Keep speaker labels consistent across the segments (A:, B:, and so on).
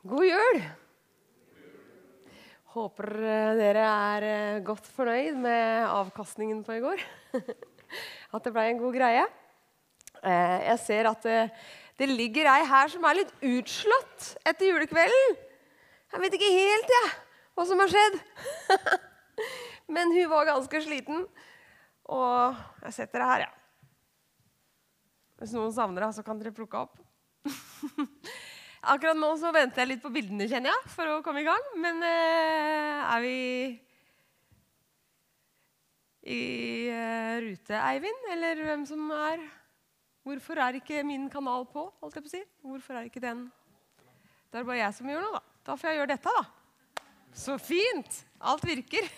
A: God jul! Håper eh, dere er eh, godt fornøyd med avkastningen på i går. At det ble en god greie. Eh, jeg ser at det, det ligger ei her som er litt utslått etter julekvelden. Jeg vet ikke helt jeg, hva som har skjedd. Men hun var ganske sliten. Og jeg setter det her, ja. Hvis noen savner det, så kan dere plukke opp. Akkurat nå så venter jeg litt på bildene, kjenner jeg, for å komme i gang. Men uh, er vi i uh, rute, Eivind? Eller hvem som er Hvorfor er ikke min kanal på? holdt jeg på å si? Hvorfor er ikke den Det er bare jeg som gjør noe, da. Da får jeg gjøre dette, da. Så fint! Alt virker.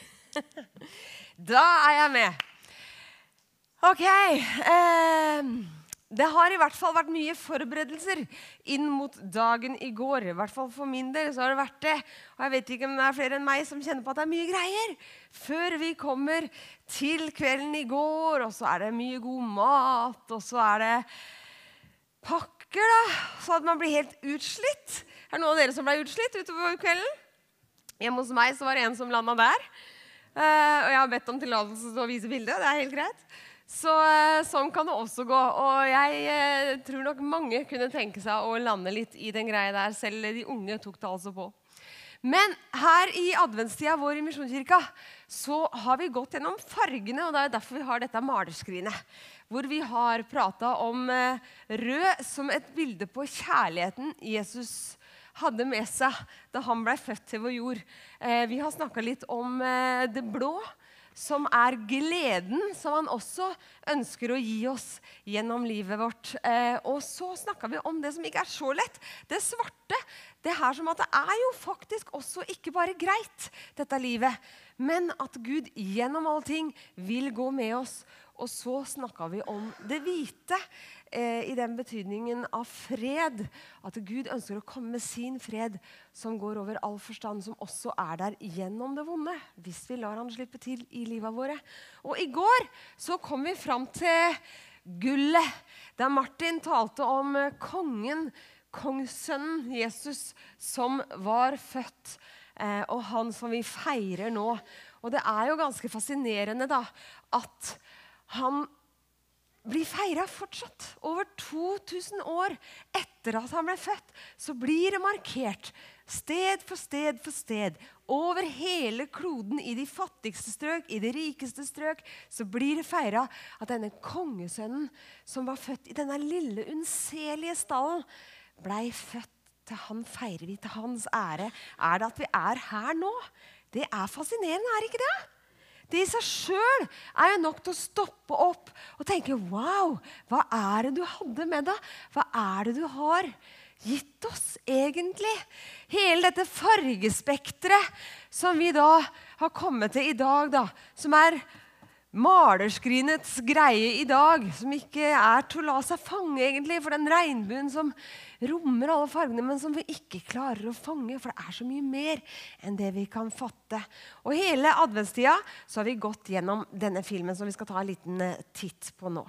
A: da er jeg med. OK. Eh, det har i hvert fall vært mye forberedelser inn mot dagen i går. I hvert fall for min del så har det vært det. Og jeg vet ikke om det er flere enn meg som kjenner på at det er mye greier. Før vi kommer til kvelden i går, og så er det mye god mat, og så er det pakker, da. Så at man blir helt utslitt. Er det noen av dere som ble utslitt utover kvelden? Hjemme hos meg så var det en som landa der. Uh, og jeg har bedt om tillatelse til å vise bildet. Det er helt greit. Så eh, sånn kan det også gå. Og jeg eh, tror nok mange kunne tenke seg å lande litt i den greia der. Selv de unge tok det altså på. Men her i adventstida vår i Misjonskirka så har vi gått gjennom fargene, og det er derfor vi har dette malerskrinet. Hvor vi har prata om eh, rød som et bilde på kjærligheten Jesus hadde med seg da han ble født til vår jord. Vi har snakka litt om det blå som er gleden som han også ønsker å gi oss gjennom livet vårt. Eh, og så snakka vi om det som ikke er så lett. Det svarte. Det her som at det er jo faktisk også ikke bare greit, dette livet, men at Gud gjennom alle ting vil gå med oss. Og så snakka vi om det hvite eh, i den betydningen av fred. At Gud ønsker å komme med sin fred som går over all forstand, som også er der gjennom det vonde. Hvis vi lar han slippe til i livet våre. Og i går så kom vi fram til gullet, der Martin talte om kongen, kongssønnen Jesus, som var født. Eh, og han som vi feirer nå. Og det er jo ganske fascinerende da, at han blir feira fortsatt. Over 2000 år etter at han ble født, så blir det markert sted for sted for sted. Over hele kloden, i de fattigste strøk, i de rikeste strøk, så blir det feira at denne kongesønnen som var født i denne lille, unnselige stallen, blei født til han feirer vi til hans ære. Er det at vi er her nå? Det er fascinerende, er ikke det? Det i seg sjøl er jo nok til å stoppe opp og tenke Wow, hva er det du hadde med deg? Hva er det du har gitt oss, egentlig? Hele dette fargespekteret som vi da har kommet til i dag, da, som er malerskrinets greie i dag, som ikke er til å la seg fange, egentlig, for den regnbuen som rommer alle fargene, men som vi ikke klarer å fange, for det er så mye mer enn det vi kan fatte. Og hele adventstida så har vi gått gjennom denne filmen, som vi skal ta en liten eh, titt på nå.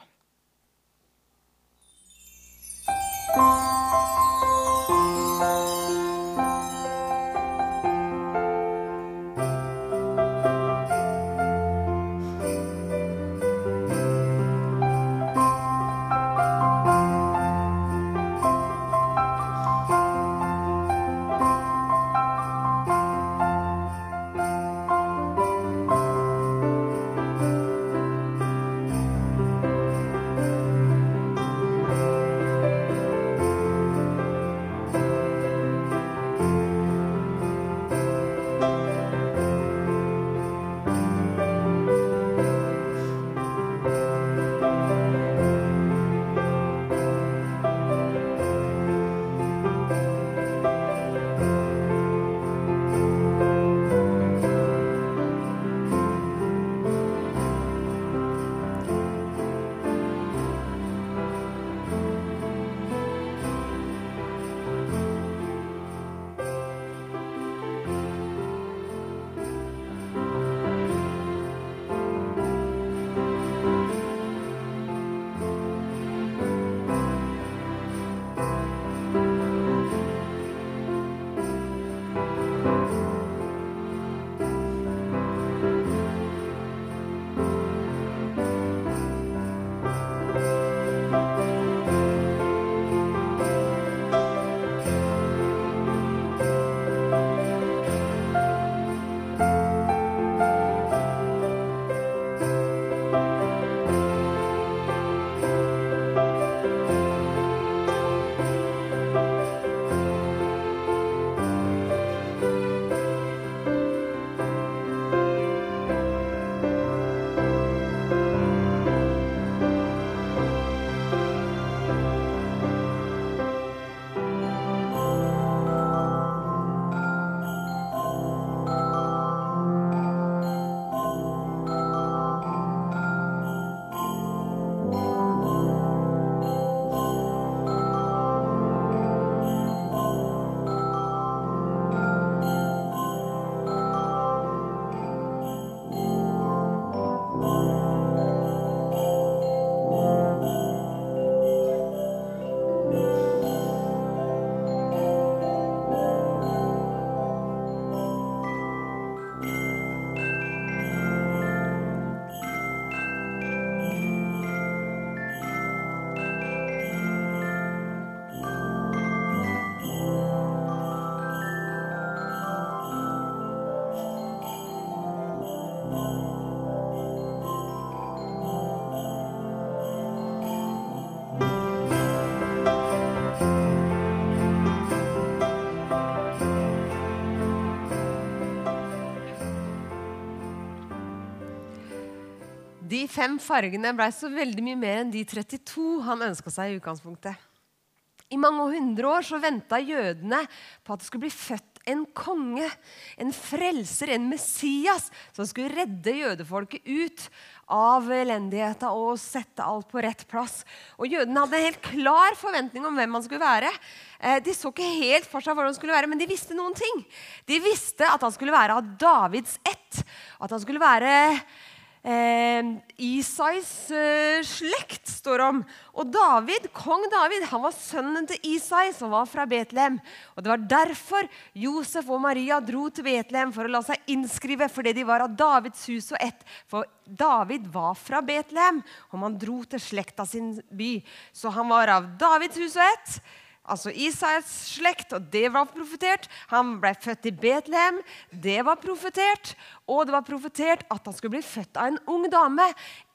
A: De fem fargene blei så veldig mye mer enn de 32 han ønska seg i utgangspunktet. I mange hundre år så venta jødene på at det skulle bli født en konge, en frelser, en Messias, som skulle redde jødefolket ut av elendigheta og sette alt på rett plass. Og Jødene hadde en helt klar forventning om hvem han skulle være. Eh, de så ikke helt for seg hvor han skulle være, men de visste noen ting. De visste at han skulle være av Davids ett. At han skulle være eh, Isais eh, slekt, står om. Og David, kong David han var sønnen til Isai, som var fra Betlehem. Og Det var derfor Josef og Maria dro til Betlehem for å la seg innskrive, fordi de var av Davids hus og ett. For David var fra Betlehem, og man dro til slekta sin by. Så han var av Davids hus og ett altså Isais slekt, og det var profetert. Han ble født i Betlehem, det var profetert. Og det var profetert at han skulle bli født av en ung dame,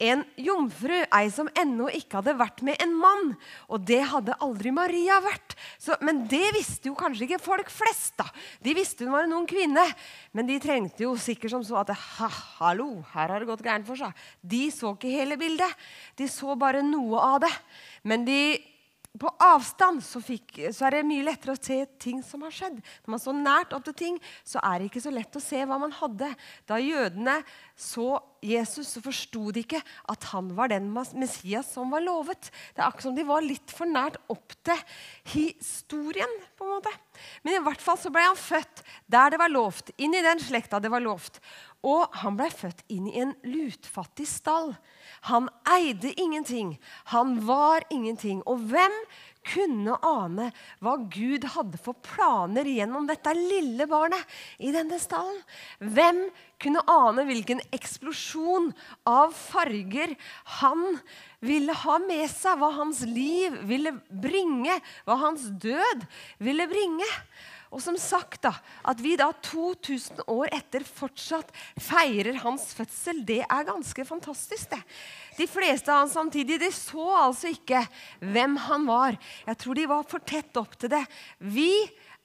A: en jomfru, ei som ennå ikke hadde vært med en mann. Og det hadde aldri Maria vært. Så, men det visste jo kanskje ikke folk flest. da. De visste hun var en ung kvinne, men de trengte jo sikkert som så at ha, hallo, her har det gått gærent for seg. De så ikke hele bildet. De så bare noe av det. Men de på avstand så, fikk, så, er det mye lettere å se ting som har skjedd. Når man står nært opp til ting, så er det ikke så lett å se hva man hadde. Da jødene så Jesus, så forsto de ikke at han var den Messias som var lovet. Det er akkurat som de var litt for nært opp til historien. på en måte. Men i hvert fall så ble han født der det var lovt, inn i den slekta det var lovt. Og han ble født inn i en lutfattig stall. Han eide ingenting. Han var ingenting. Og hvem kunne ane hva Gud hadde for planer gjennom dette lille barnet i denne stallen? Hvem kunne ane hvilken eksplosjon av farger han ville ha med seg? Hva hans liv ville bringe? Hva hans død ville bringe? Og som sagt da, At vi da 2000 år etter fortsatt feirer hans fødsel, det er ganske fantastisk. det. De fleste av hans samtidig de så altså ikke hvem han var. Jeg tror de var for tett opp til det. Vi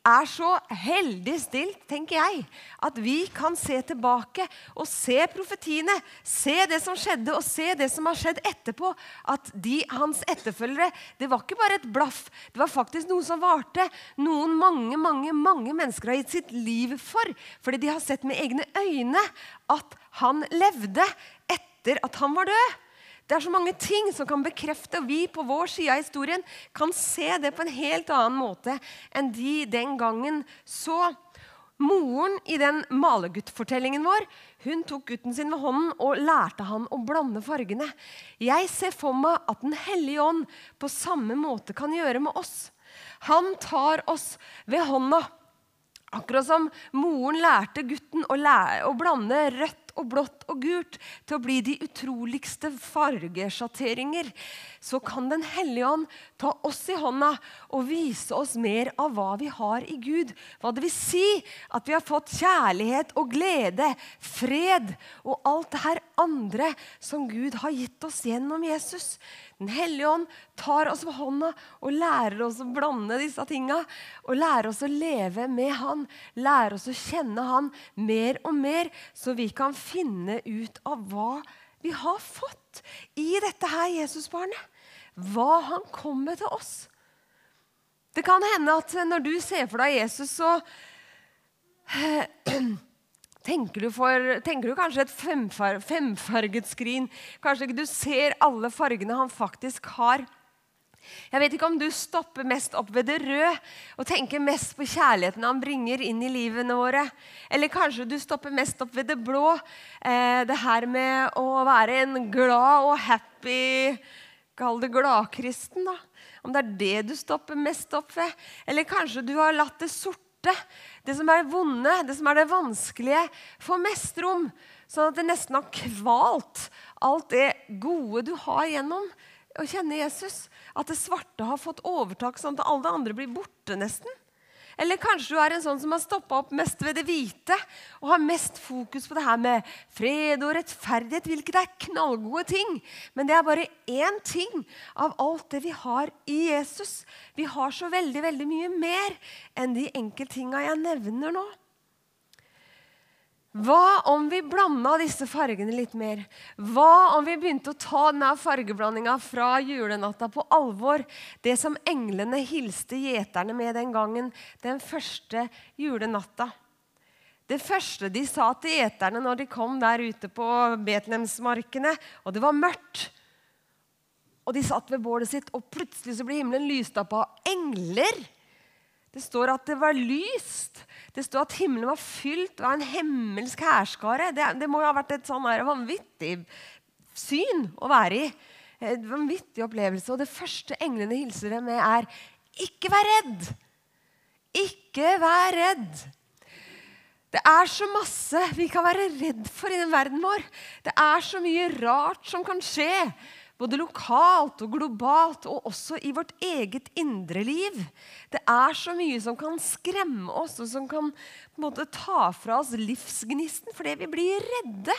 A: er så heldig stilt, tenker jeg, at vi kan se tilbake og se profetiene. Se det som skjedde, og se det som har skjedd etterpå. At de, hans etterfølgere Det var ikke bare et blaff. Det var faktisk noe som varte. Noen mange, mange, mange mennesker har gitt sitt liv for. Fordi de har sett med egne øyne at han levde etter at han var død. Det er så mange ting som kan bekrefte, og vi på vår side av historien kan se det på en helt annen måte enn de den gangen så. Moren i den maleguttfortellingen vår hun tok gutten sin ved hånden og lærte han å blande fargene. Jeg ser for meg at Den hellige ånd på samme måte kan gjøre med oss. Han tar oss ved hånda. Akkurat som moren lærte gutten å, lære, å blande rødt og blått og gult til å bli de utroligste fargesjatteringer, så kan Den hellige ånd ta oss i hånda og vise oss mer av hva vi har i Gud. Hva det vil si at vi har fått kjærlighet og glede, fred og alt det her andre som Gud har gitt oss gjennom Jesus. Den hellige ånd tar oss ved hånda og lærer oss å blande disse tinga. Og lærer oss å leve med Han, lærer oss å kjenne Han mer og mer, så vi kan finne ut av hva vi har fått i dette her Jesusbarnet. Hva han kom med til oss. Det kan hende at når du ser for deg Jesus, så Tenker du, for, tenker du, kanskje et femfar, femfarget skrin? Kanskje ikke du ser alle fargene han faktisk har? Jeg vet ikke om du stopper mest opp ved det røde og tenker mest på kjærligheten han bringer inn i livene våre. Eller kanskje du stopper mest opp ved det blå. Eh, det her med å være en glad og happy Kall det gladkristen, da. Om det er det du stopper mest opp ved. Eller kanskje du har latt det sorte det som er vonde, det som er det vanskelige, få mest rom. Sånn at det nesten har kvalt alt det gode du har gjennom å kjenne Jesus. At det svarte har fått overtak, sånn at alle andre blir borte nesten. Eller kanskje du er en sånn som har stoppa opp mest ved det hvite og har mest fokus på det her med fred og rettferdighet, hvilket er knallgode ting. Men det er bare én ting av alt det vi har i Jesus. Vi har så veldig, veldig mye mer enn de enkelttinga jeg nevner nå. Hva om vi blanda disse fargene litt mer? Hva om vi begynte å ta denne fargeblandinga fra julenatta på alvor? Det som englene hilste gjeterne med den gangen, den første julenatta. Det første de sa til gjeterne når de kom der ute på Betlehemsmarkene, og det var mørkt Og de satt ved bålet sitt, og plutselig så ble himmelen lyst opp av engler. Det står at det var lyst. Det står at himmelen var fylt av en himmelsk hærskare. Det, det, må jo ha vært et sånn vanvittig syn å være i. En vanvittig opplevelse. Og det første englene hilser dem med, er ikke vær redd. Ikke vær redd. Det er så masse vi kan være redd for i den verden vår. Det er så mye rart som kan skje. Både lokalt og globalt, og også i vårt eget indre liv. Det er så mye som kan skremme oss, og som kan måte, ta fra oss livsgnisten fordi vi blir redde.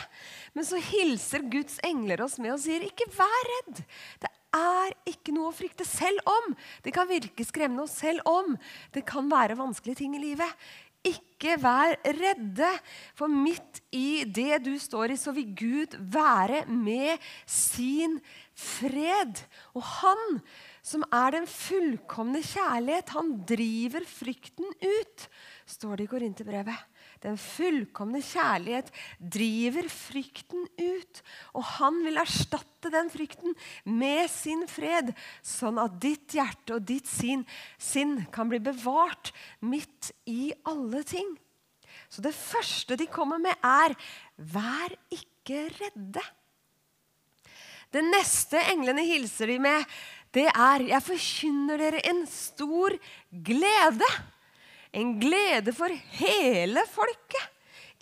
A: Men så hilser Guds engler oss med og sier, 'Ikke vær redd'. Det er ikke noe å frykte selv om. Det kan virke skremmende, og selv om det kan være vanskelige ting i livet. Ikke vær redde, for midt i det du står i, så vil Gud være med sin fred. Og han som er den fullkomne kjærlighet, han driver frykten ut, står det i Korinterbrevet. Den fullkomne kjærlighet driver frykten ut. Og han vil erstatte den frykten med sin fred, sånn at ditt hjerte og ditt sin, sinn kan bli bevart midt i alle ting. Så det første de kommer med, er 'vær ikke redde'. Det neste englene hilser de med, det er 'jeg forkynner dere en stor glede'. En glede for hele folket.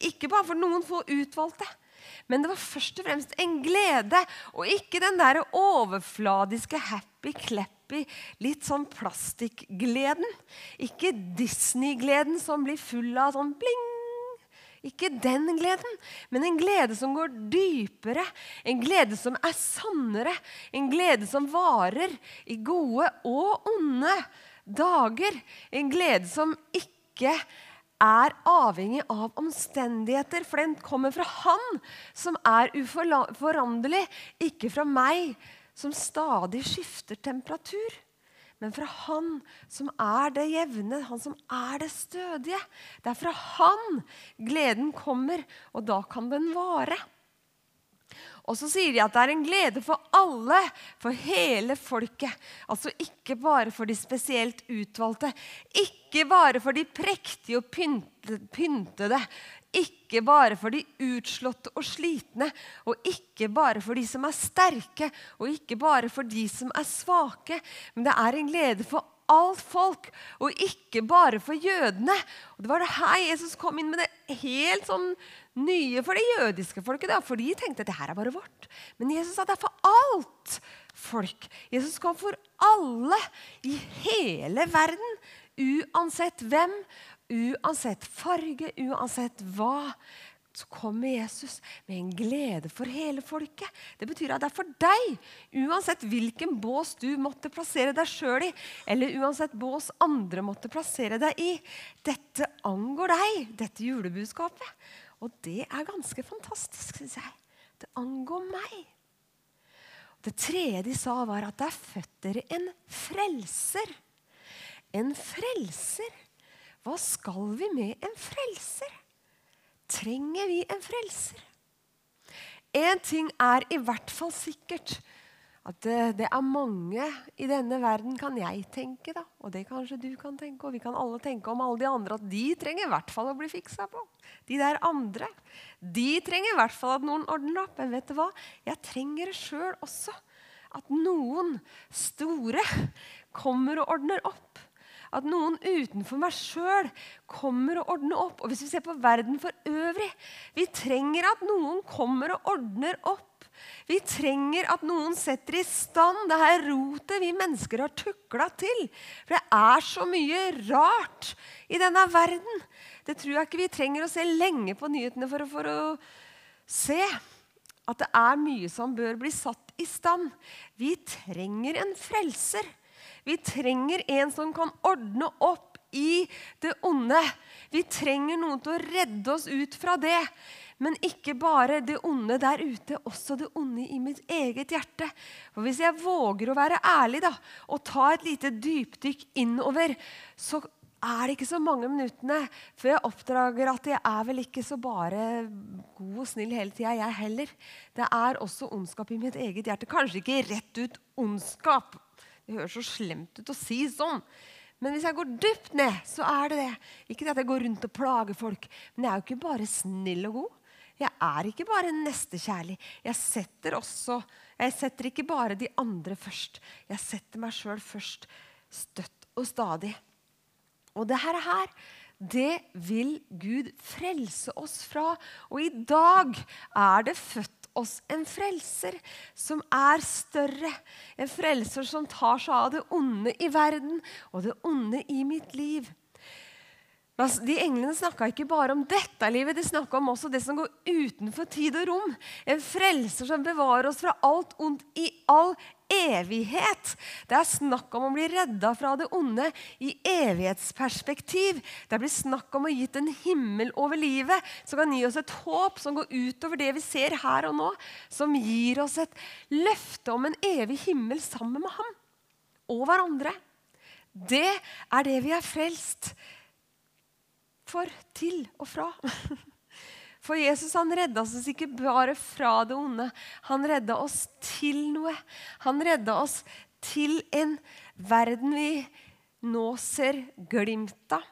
A: Ikke bare for noen få utvalgte. Men det var først og fremst en glede, og ikke den der overfladiske happy-clappy, litt sånn plastikkgleden. Ikke Disney-gleden som blir full av sånn bling. Ikke den gleden, men en glede som går dypere. En glede som er sannere. En glede som varer i gode og onde dager. En glede som ikke er avhengig av omstendigheter, for den kommer fra Han som er uforanderlig, ikke fra meg som stadig skifter temperatur. Men fra Han som er det jevne, Han som er det stødige. Det er fra Han gleden kommer, og da kan den vare. Og så sier de at det er en glede for alle, for hele folket. Altså ikke bare for de spesielt utvalgte. Ikke bare for de prektige og pyntede. Ikke bare for de utslåtte og slitne, og ikke bare for de som er sterke, og ikke bare for de som er svake. Men det er en glede for alt folk, og ikke bare for jødene. Og Det var det her Jesus kom inn med det helt sånn nye for det jødiske folket. Da, for de tenkte at det her er bare vårt. Men Jesus sa det er for alt folk. Jesus kom for alle i hele verden. Uansett hvem, uansett farge, uansett hva så kommer Jesus med en glede for hele folket. Det betyr at det er for deg, uansett hvilken bås du måtte plassere deg sjøl i, eller uansett bås andre måtte plassere deg i. Dette angår deg, dette julebudskapet. Og det er ganske fantastisk, syns jeg. Det angår meg. Det tredje de sa, var at det er født dere en frelser. En frelser. Hva skal vi med en frelser? Trenger vi en frelser? Én ting er i hvert fall sikkert at det, det, er mange i denne verden, kan jeg tenke, da. Og det kanskje du kan tenke, og vi kan alle tenke om alle de andre, at de trenger i hvert fall å bli fiksa på. De der andre. De trenger i hvert fall at noen ordner opp. Men vet du hva? Jeg trenger det sjøl også. At noen store kommer og ordner opp. At noen utenfor meg sjøl kommer og ordner opp. Og hvis vi ser på verden for øvrig Vi trenger at noen kommer og ordner opp vi trenger at noen setter i stand det her rotet vi mennesker har tukla til. For det er så mye rart i denne verden. Det tror jeg ikke vi trenger å se lenge på nyhetene for for å se at det er mye som bør bli satt i stand. Vi trenger en frelser. Vi trenger en som kan ordne opp i det onde. Vi trenger noen til å redde oss ut fra det. Men ikke bare det onde der ute, også det onde i mitt eget hjerte. For Hvis jeg våger å være ærlig da, og ta et lite dypdykk innover, så er det ikke så mange minuttene før jeg oppdager at jeg er vel ikke så bare god og snill hele tida, jeg heller. Det er også ondskap i mitt eget hjerte. Kanskje ikke rett ut ondskap. Det høres så slemt ut å si sånn. Men hvis jeg går dypt ned, så er det det. Ikke det at jeg går rundt og plager folk, men jeg er jo ikke bare snill og god. Jeg er ikke bare nestekjærlig. Jeg setter også Jeg setter ikke bare de andre først. Jeg setter meg sjøl først, støtt og stadig. Og det her, her, det vil Gud frelse oss fra. Og i dag er det født oss en frelser som er større. En frelser som tar seg av det onde i verden og det onde i mitt liv. De Englene snakka ikke bare om dette livet, de snakka om også det som går utenfor tid og rom. En frelser som bevarer oss fra alt ondt i all evighet. Det er snakk om å bli redda fra det onde i evighetsperspektiv. Det blir snakk om å gitt en himmel over livet som kan gi oss et håp som går utover det vi ser her og nå. Som gir oss et løfte om en evig himmel sammen med ham og hverandre. Det er det vi er frelst for, til og fra. For Jesus han redda oss ikke bare fra det onde. Han redda oss til noe. Han redda oss til en verden vi nå ser glimt av.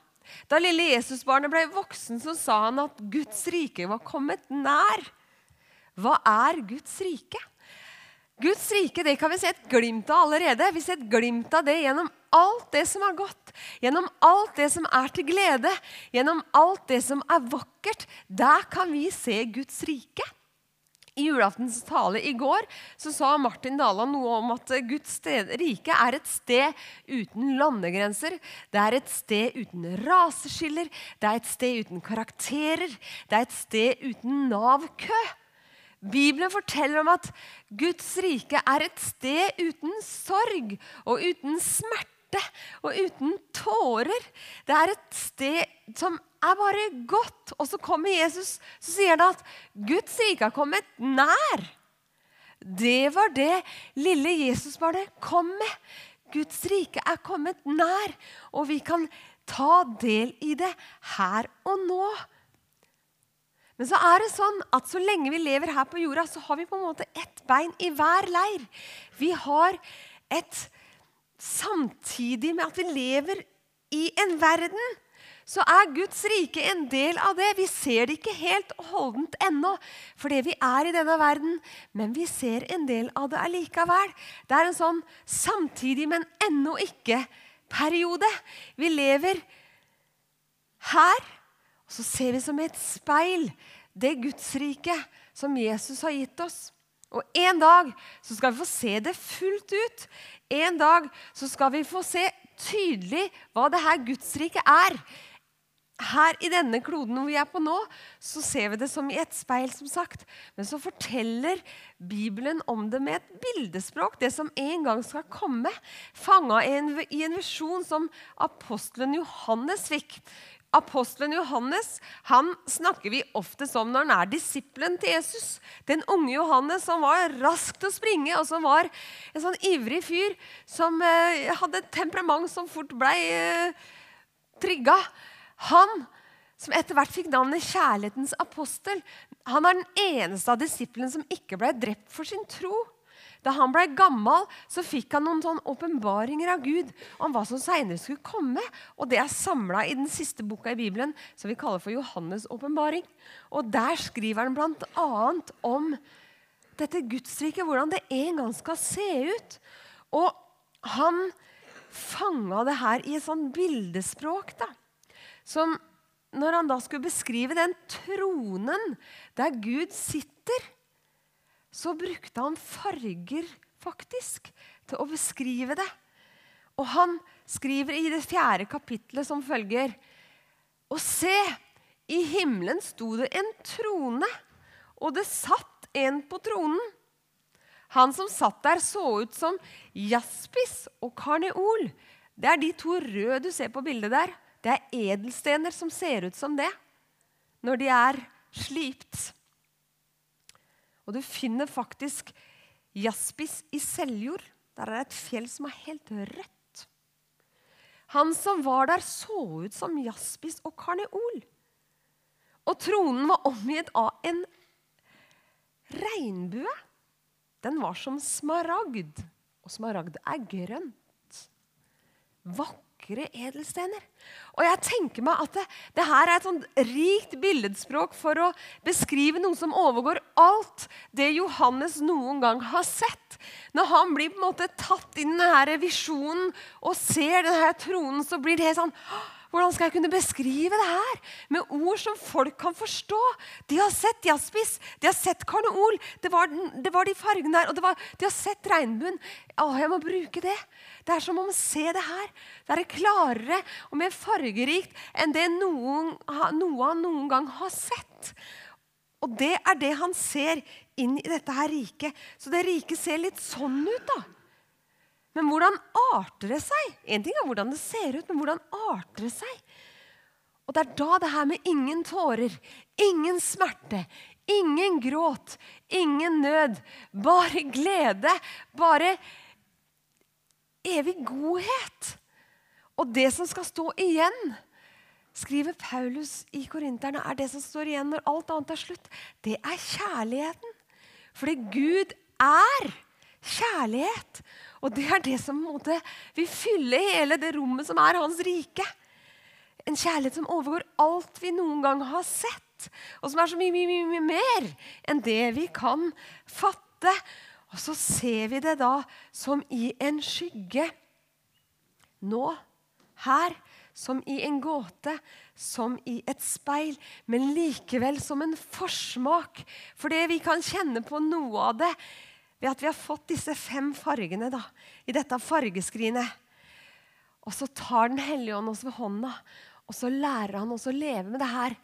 A: Da lille Jesusbarnet ble voksen, så sa han at Guds rike var kommet nær. Hva er Guds rike? Guds rike det kan vi se et glimt av allerede. Vi ser et glimt av det gjennom alt det som er godt, gjennom alt det som er til glede, gjennom alt det som er vakkert, der kan vi se Guds rike. I julaftens tale i går så sa Martin Daland noe om at Guds sted, rike er et sted uten landegrenser. Det er et sted uten raseskiller, det er et sted uten karakterer, det er et sted uten Nav-kø. Bibelen forteller om at Guds rike er et sted uten sorg og uten smerte smerte og uten tårer. Det er et sted som er bare godt. Og så kommer Jesus så sier han at Guds rike har kommet nær. Det var det lille Jesusbarnet kom med. Guds rike er kommet nær, og vi kan ta del i det her og nå. Men så er det sånn at så lenge vi lever her på jorda, så har vi på en måte ett bein i hver leir. Vi har et samtidig med at vi lever i en verden, så er Guds rike en del av det. Vi ser det ikke helt holdent ennå, fordi vi er i denne verden, men vi ser en del av det allikevel. Det er en sånn samtidig, men ennå ikke-periode. Vi lever her, og så ser vi som et speil det Guds rike som Jesus har gitt oss. Og en dag så skal vi få se det fullt ut. En dag så skal vi få se tydelig hva det her Gudsriket er. Her i denne kloden hvor vi er på nå, så ser vi det som i et speil. som sagt. Men så forteller Bibelen om det med et bildespråk, det som en gang skal komme. Fanga i en visjon som apostelen Johannes fikk. Apostelen Johannes han snakker vi oftest om når han er disippelen til Jesus. Den unge Johannes som var rask til å springe, og som var en sånn ivrig fyr som eh, hadde et temperament som fort blei eh, trigga. Han som etter hvert fikk navnet kjærlighetens apostel, han er den eneste av disiplene som ikke ble drept for sin tro. Da han ble gammel, så fikk han noen sånn åpenbaringer av Gud om hva som seinere skulle komme. Og Det er samla i den siste boka i Bibelen, som vi kaller for Johannes' åpenbaring. Og Der skriver han bl.a. om dette gudsriket, hvordan det en gang skal se ut. Og han fanga det her i et sånn bildespråk. da, som når han da skulle beskrive den tronen der Gud sitter så brukte han farger faktisk til å beskrive det. Og han skriver i det fjerde kapitlet som følger Og se, i himmelen sto det en trone, og det satt en på tronen. Han som satt der, så ut som jaspis og karneol. Det er de to røde du ser på bildet der. det er edelstener som ser ut som det når de er slipt. Og du finner faktisk jaspis i Seljord. Der er det et fjell som er helt rødt. Han som var der, så ut som jaspis og karneol. Og tronen var omgitt av en regnbue. Den var som smaragd, og smaragd er grønt. Vakre edelstener. Og jeg tenker meg at det, det her er et sånt rikt billedspråk for å beskrive noe som overgår alt det Johannes noen gang har sett. Når han blir på en måte tatt inn i denne visjonen og ser denne tronen, så blir det helt sånn hvordan skal jeg kunne beskrive det her med ord som folk kan forstå? De har sett jaspis, de har sett karneol, det var, det var de fargene der. Og var, de har sett regnbuen. Å, jeg må bruke det. Det er som om å se det her. Det er klarere og mer fargerikt enn det noen, noe han noen gang har sett. Og det er det han ser inn i dette her riket. Så det riket ser litt sånn ut, da. Men hvordan arter det seg? En ting er hvordan det ser ut, men hvordan arter det seg? Og det er da det her med ingen tårer, ingen smerte, ingen gråt, ingen nød, bare glede, bare evig godhet. Og det som skal stå igjen, skriver Paulus i Korinterne, er det som står igjen når alt annet er slutt. Det er kjærligheten. Fordi Gud er kjærlighet. Og det er det som måte, vil fylle hele det rommet som er hans rike. En kjærlighet som overgår alt vi noen gang har sett. Og som er så mye, mye, mye mer enn det vi kan fatte. Og så ser vi det da som i en skygge. Nå, her, som i en gåte, som i et speil, men likevel som en forsmak. For det vi kan kjenne på noe av det ved at vi har fått disse fem fargene da, i dette fargeskrinet. Og så tar Den hellige ånd oss ved hånda, og så lærer han oss å leve med det her.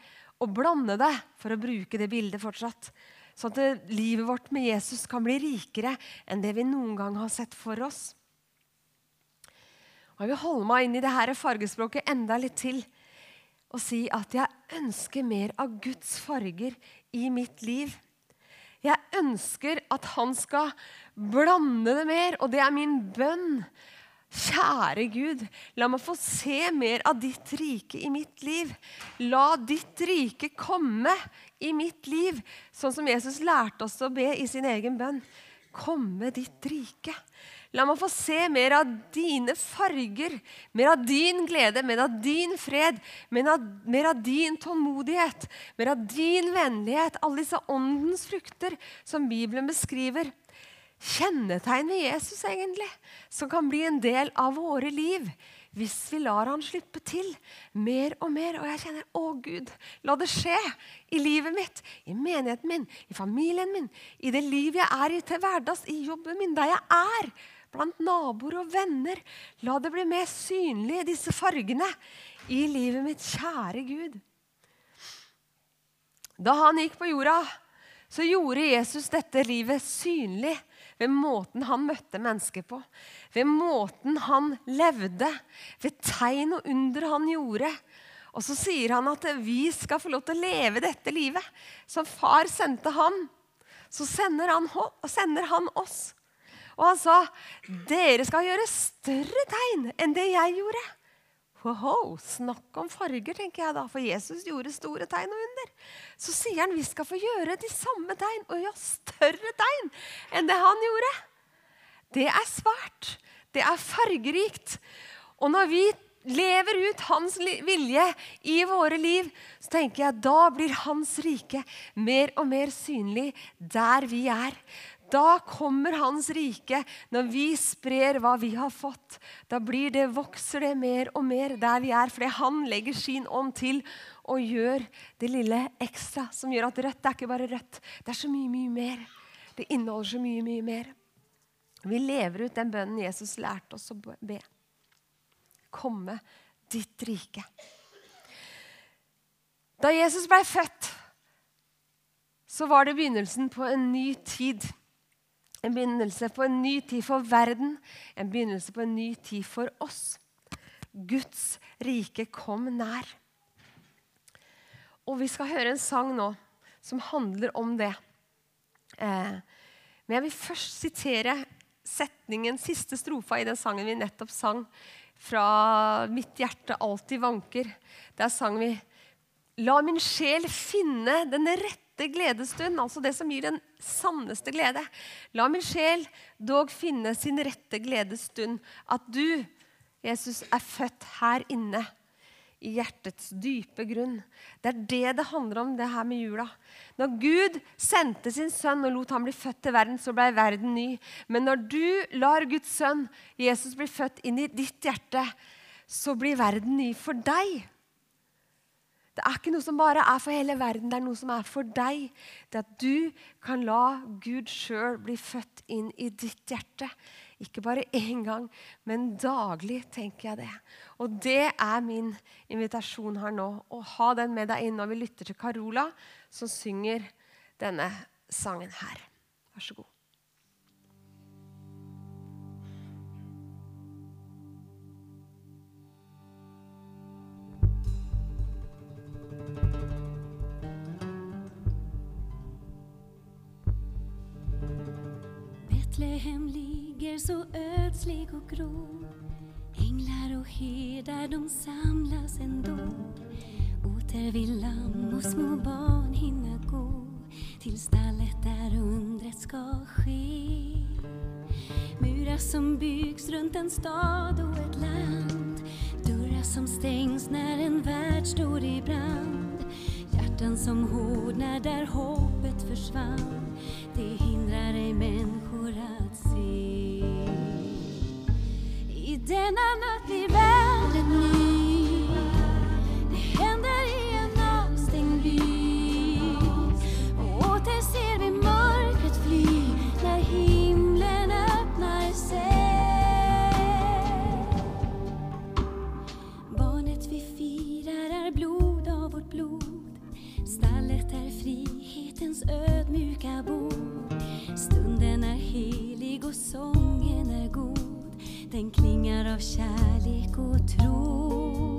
A: Og blande det, for å bruke det bildet fortsatt. Sånn at livet vårt med Jesus kan bli rikere enn det vi noen gang har sett for oss. Og Jeg vil holde meg inn i det her fargespråket enda litt til og si at jeg ønsker mer av Guds farger i mitt liv. Jeg ønsker at han skal blande det mer, og det er min bønn. Kjære Gud, la meg få se mer av ditt rike i mitt liv. La ditt rike komme i mitt liv, sånn som Jesus lærte oss å be i sin egen bønn. Komme ditt rike. La meg få se mer av dine farger, mer av din glede, mer av din fred, mer av, mer av din tålmodighet, mer av din vennlighet. Alle disse åndens frukter som Bibelen beskriver. Kjennetegn ved Jesus, egentlig, som kan bli en del av våre liv hvis vi lar han slippe til mer og mer. Og jeg kjenner å Gud, la det skje i livet mitt, i menigheten min, i familien min, i det liv jeg er i til hverdags, i jobben min, der jeg er blant naboer og venner. La det bli mer synlig, disse fargene, i livet mitt, kjære Gud. Da han gikk på jorda, så gjorde Jesus dette livet synlig ved måten han møtte mennesker på. Ved måten han levde, ved tegn og under han gjorde. Og så sier han at vi skal få lov til å leve dette livet som far sendte han. Så sender han, sender han oss. Og han sa, 'Dere skal gjøre større tegn enn det jeg gjorde.' Wow, snakk om farger, tenker jeg da, for Jesus gjorde store tegn og under. Så sier han vi skal få gjøre de samme tegn, og ja, større tegn enn det han gjorde. Det er svært. Det er fargerikt. Og når vi lever ut hans vilje i våre liv, så tenker jeg da blir hans rike mer og mer synlig der vi er. Da kommer Hans rike når vi sprer hva vi har fått. Da blir det, vokser det mer og mer der vi er, fordi han legger sin ånd til og gjør det lille ekstra som gjør at rødt er ikke bare rødt. Det er så mye, mye mer. Det inneholder så mye, mye mer. Vi lever ut den bønnen Jesus lærte oss å be. Komme ditt rike. Da Jesus ble født, så var det begynnelsen på en ny tid. En begynnelse på en ny tid for verden, en begynnelse på en ny tid for oss. Guds rike kom nær. Og vi skal høre en sang nå som handler om det. Eh, men jeg vil først sitere setningen, siste strofa i den sangen vi nettopp sang, fra 'Mitt hjerte alltid vanker'. Der sang vi 'La min sjel finne den rette gledesstund', altså det som gir den sanneste glede. La min sjel dog finne sin rette gledesstund. At du, Jesus, er født her inne i hjertets dype grunn. Det er det det handler om, det her med jula. Når Gud sendte sin sønn og lot ham bli født til verden, så ble verden ny. Men når du lar Guds sønn, Jesus, bli født inn i ditt hjerte, så blir verden ny for deg. Det er ikke noe som bare er for hele verden, det er noe som er for deg. Det at du kan la Gud sjøl bli født inn i ditt hjerte. Ikke bare én gang, men daglig, tenker jeg det. Og det er min invitasjon her nå. Å ha den med deg inn når vi lytter til Carola, som synger denne sangen her. Vær så god.
B: Betlehem ligger så ödslig och grå. Änglar och herdar de samlas ändå Åter vill lamm och små barn hinna gå. Till stallet där undret ska ske Murar som byggs runt en stad och ett land. Dörrar som stängs när en värld står i brand. Hjärtan som hårdnar där hoppet försvann Det hindrar ej människor denna natt blir världen ny. Det händer i en avstängd by. Och åter ser vi mörkret fly När himlen öppnar sig Barnet vi firar är blod av vårt blod. Stallet är frihetens ödmjuka bord. Stunden är helig är god Den klinger av kjærlighet og tro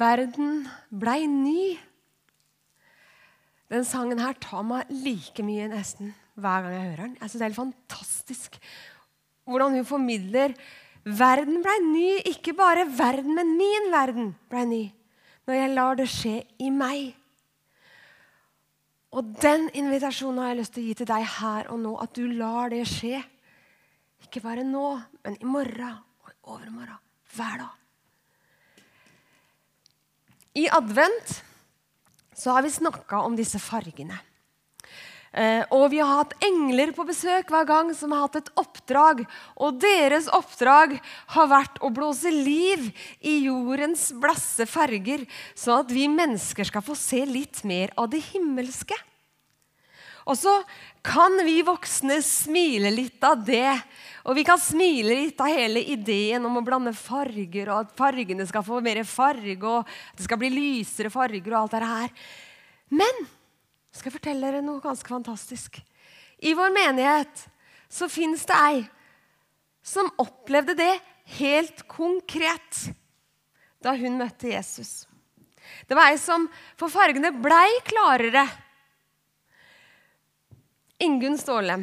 A: Verden blei ny. Den sangen her tar meg like mye nesten hver gang jeg hører den. Jeg synes Det er helt fantastisk hvordan hun formidler verden blei ny. Ikke bare verden, men min verden blei ny. Når jeg lar det skje i meg. Og den invitasjonen har jeg lyst til å gi til deg her og nå. At du lar det skje. Ikke bare nå, men i morgen og i overmorgen. Hver dag. I advent så har vi snakka om disse fargene. Eh, og vi har hatt engler på besøk hver gang som har hatt et oppdrag. Og deres oppdrag har vært å blåse liv i jordens blasse farger, sånn at vi mennesker skal få se litt mer av det himmelske. Og så kan vi voksne smile litt av det. Og vi kan smile litt av hele ideen om å blande farger, og at fargene skal få mer farge, og at det skal bli lysere farger og alt det her. Men skal jeg fortelle dere noe ganske fantastisk. I vår menighet så fins det ei som opplevde det helt konkret da hun møtte Jesus. Det var ei som For fargene blei klarere. Ingunn Ståle,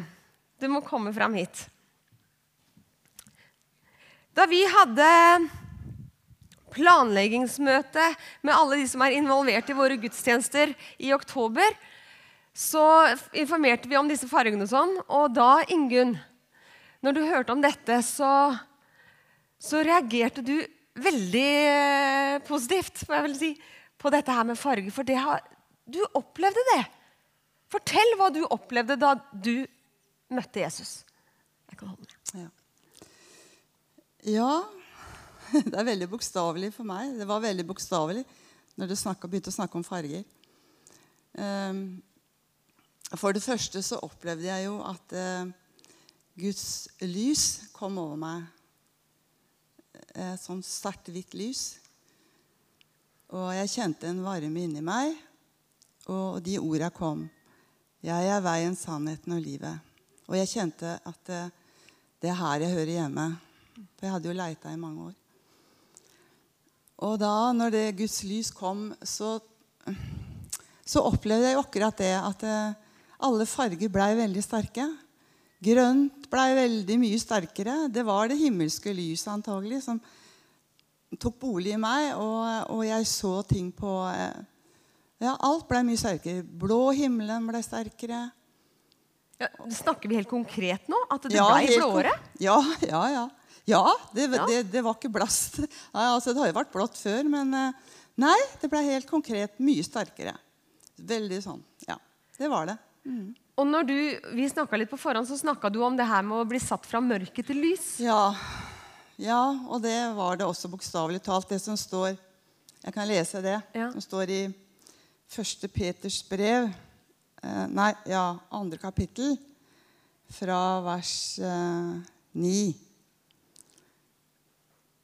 A: du må komme fram hit. Da vi hadde planleggingsmøte med alle de som er involvert i våre gudstjenester i oktober, så informerte vi om disse fargene og sånn. Og da, Ingunn, når du hørte om dette, så, så reagerte du veldig eh, positivt får jeg vel si, på dette her med farger. For har, du opplevde det. Fortell hva du opplevde da du møtte Jesus. Jeg kan holde med.
C: Ja. Det er veldig bokstavelig for meg. Det var veldig bokstavelig når du snakket, begynte å snakke om farger. Um, for det første så opplevde jeg jo at eh, Guds lys kom over meg. Et sånn sterkt hvitt lys. Og jeg kjente en varme inni meg, og de orda kom. Jeg er veien, sannheten og livet. Og jeg kjente at eh, det er her jeg hører hjemme. For jeg hadde jo leita i mange år. Og da, når det Guds lys kom, så, så opplevde jeg jo akkurat det at eh, alle farger blei veldig sterke. Grønt blei veldig mye sterkere. Det var det himmelske lyset antagelig som tok bolig i meg, og, og jeg så ting på eh, Ja, alt blei mye sterkere. Blå himmelen blei sterkere.
A: Ja, snakker vi helt konkret nå? At det
C: Ja,
A: blei blåere?
C: Ja, ja, ja. Ja, det,
A: Ja.
C: Det, det var ikke blast. Nei, altså, det har jo vært blått før, men eh, nei, det ble helt konkret mye sterkere. Veldig sånn. Ja, det var det.
A: Og når du, vi litt på forhånd, så snakka du om det her med å bli satt fra mørke til lys.
C: Ja, ja og det var det også bokstavelig talt, det som står Jeg kan lese det.
A: Ja.
C: Som står i 1. Peters brev. Eh, nei, ja, andre kapittel, fra vers eh, 9.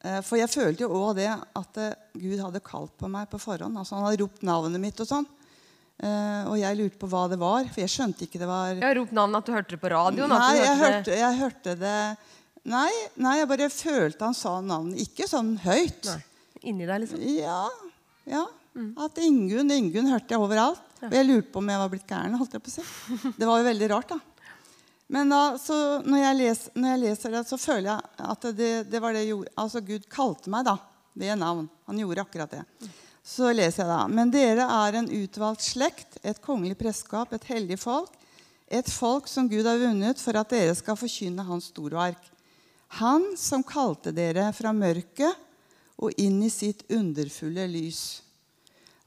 C: Eh, For jeg følte jo òg det at eh, Gud hadde kalt på meg på forhånd. altså Han hadde ropt navnet mitt og sånn. Eh, Og jeg lurte på hva det var, for jeg skjønte ikke det var
A: Jeg har ropt navnet at du hørte det på radioen. at
C: Nei, jeg
A: hørte
C: hørte, jeg hørte det nei, nei, jeg bare følte han sa navnet. Ikke sånn høyt.
A: Nei, inni deg, liksom.
C: Ja, ja. At Ingunn Ingunn hørte jeg overalt. Og jeg lurte på om jeg var blitt gæren. holdt jeg på å si. Det var jo veldig rart, da. Men da, når, jeg les, når jeg leser det, så føler jeg at det, det var det gjorde, altså Gud kalte meg da, ved navn. Han gjorde akkurat det. Så leser jeg da. Men dere er en utvalgt slekt, et kongelig prestskap, et hellig folk. Et folk som Gud har vunnet for at dere skal forkynne Hans storverk. Han som kalte dere fra mørket og inn i sitt underfulle lys.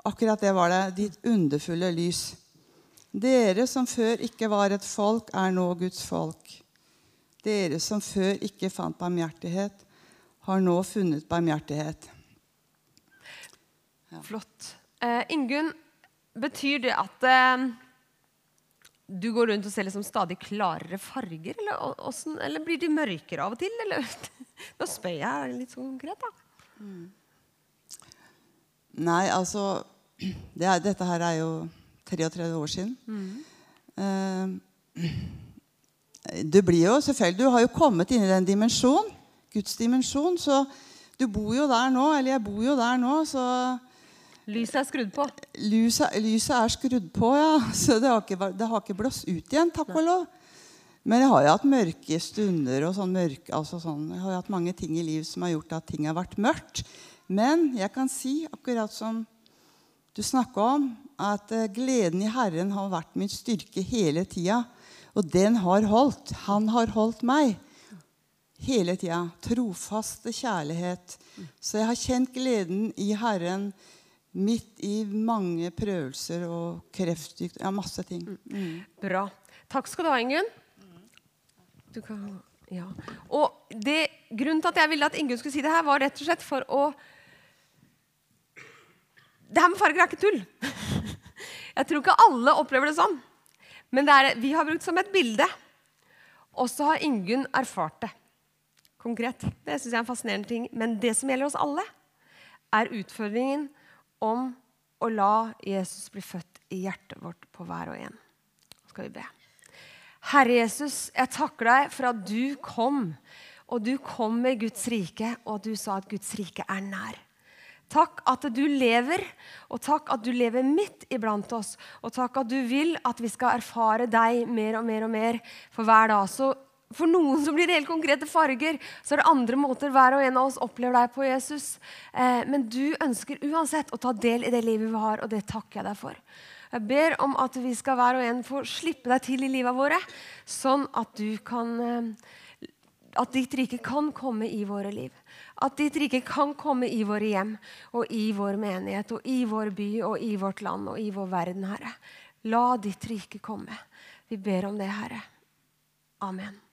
C: Akkurat det var det. Ditt underfulle lys. Dere som før ikke var et folk, er nå Guds folk. Dere som før ikke fant barmhjertighet, har nå funnet barmhjertighet.
A: Flott. Eh, Ingunn, betyr det at eh, du går rundt og ser liksom stadig klarere farger? Eller, og- og, eller blir de mørkere av og til? Eller? Nå spør jeg litt sånn konkret, da.
C: Nei, altså det er, Dette her er jo 33 år siden. Eh, du blir jo selvfølgelig Du har jo kommet inn i den dimensjonen, Guds dimensjon. Så Du bor jo der nå, eller jeg bor jo der nå, så
A: Lyset er skrudd på.
C: lyset, lyset er skrudd på, ja. Så det har ikke, det har ikke blåst ut igjen, takk og lov. Men jeg har jo hatt mørke stunder. og sånn mørke, altså sånn, Jeg har jo hatt mange ting i livet som har gjort at ting har vært mørkt. Men jeg kan si, akkurat som du snakka om, at eh, gleden i Herren har vært min styrke hele tida. Og den har holdt. Han har holdt meg hele tida. Trofaste kjærlighet. Så jeg har kjent gleden i Herren midt i mange prøvelser og kreftsykdom. Ja, masse ting. Mm.
A: Bra. Takk skal du ha, Ingunn. Ja. Og det, Grunnen til at jeg ville at Ingunn skulle si det her, var rett og slett for å Det her med farger er ikke tull. Jeg tror ikke alle opplever det sånn. Men det er, vi har brukt som et bilde. Og så har Ingunn erfart det konkret. Det syns jeg er en fascinerende ting. Men det som gjelder oss alle, er utfordringen om å la Jesus bli født i hjertet vårt på hver og en. Nå skal vi be. Herre Jesus, jeg takker deg for at du kom. Og du kom med Guds rike, og du sa at Guds rike er nær. Takk at du lever, og takk at du lever midt iblant oss. Og takk at du vil at vi skal erfare deg mer og mer og mer for hver dag. Så for noen så blir det helt konkrete farger, så er det andre måter hver og en av oss opplever deg på, Jesus. Eh, men du ønsker uansett å ta del i det livet vi har, og det takker jeg deg for. Jeg ber om at vi skal hver og en få slippe deg til i livet våre, sånn at kan eh, at ditt rike kan komme i våre liv. At ditt rike kan komme i våre hjem og i vår menighet og i vår by og i vårt land og i vår verden, Herre. La ditt rike komme. Vi ber om det, Herre. Amen.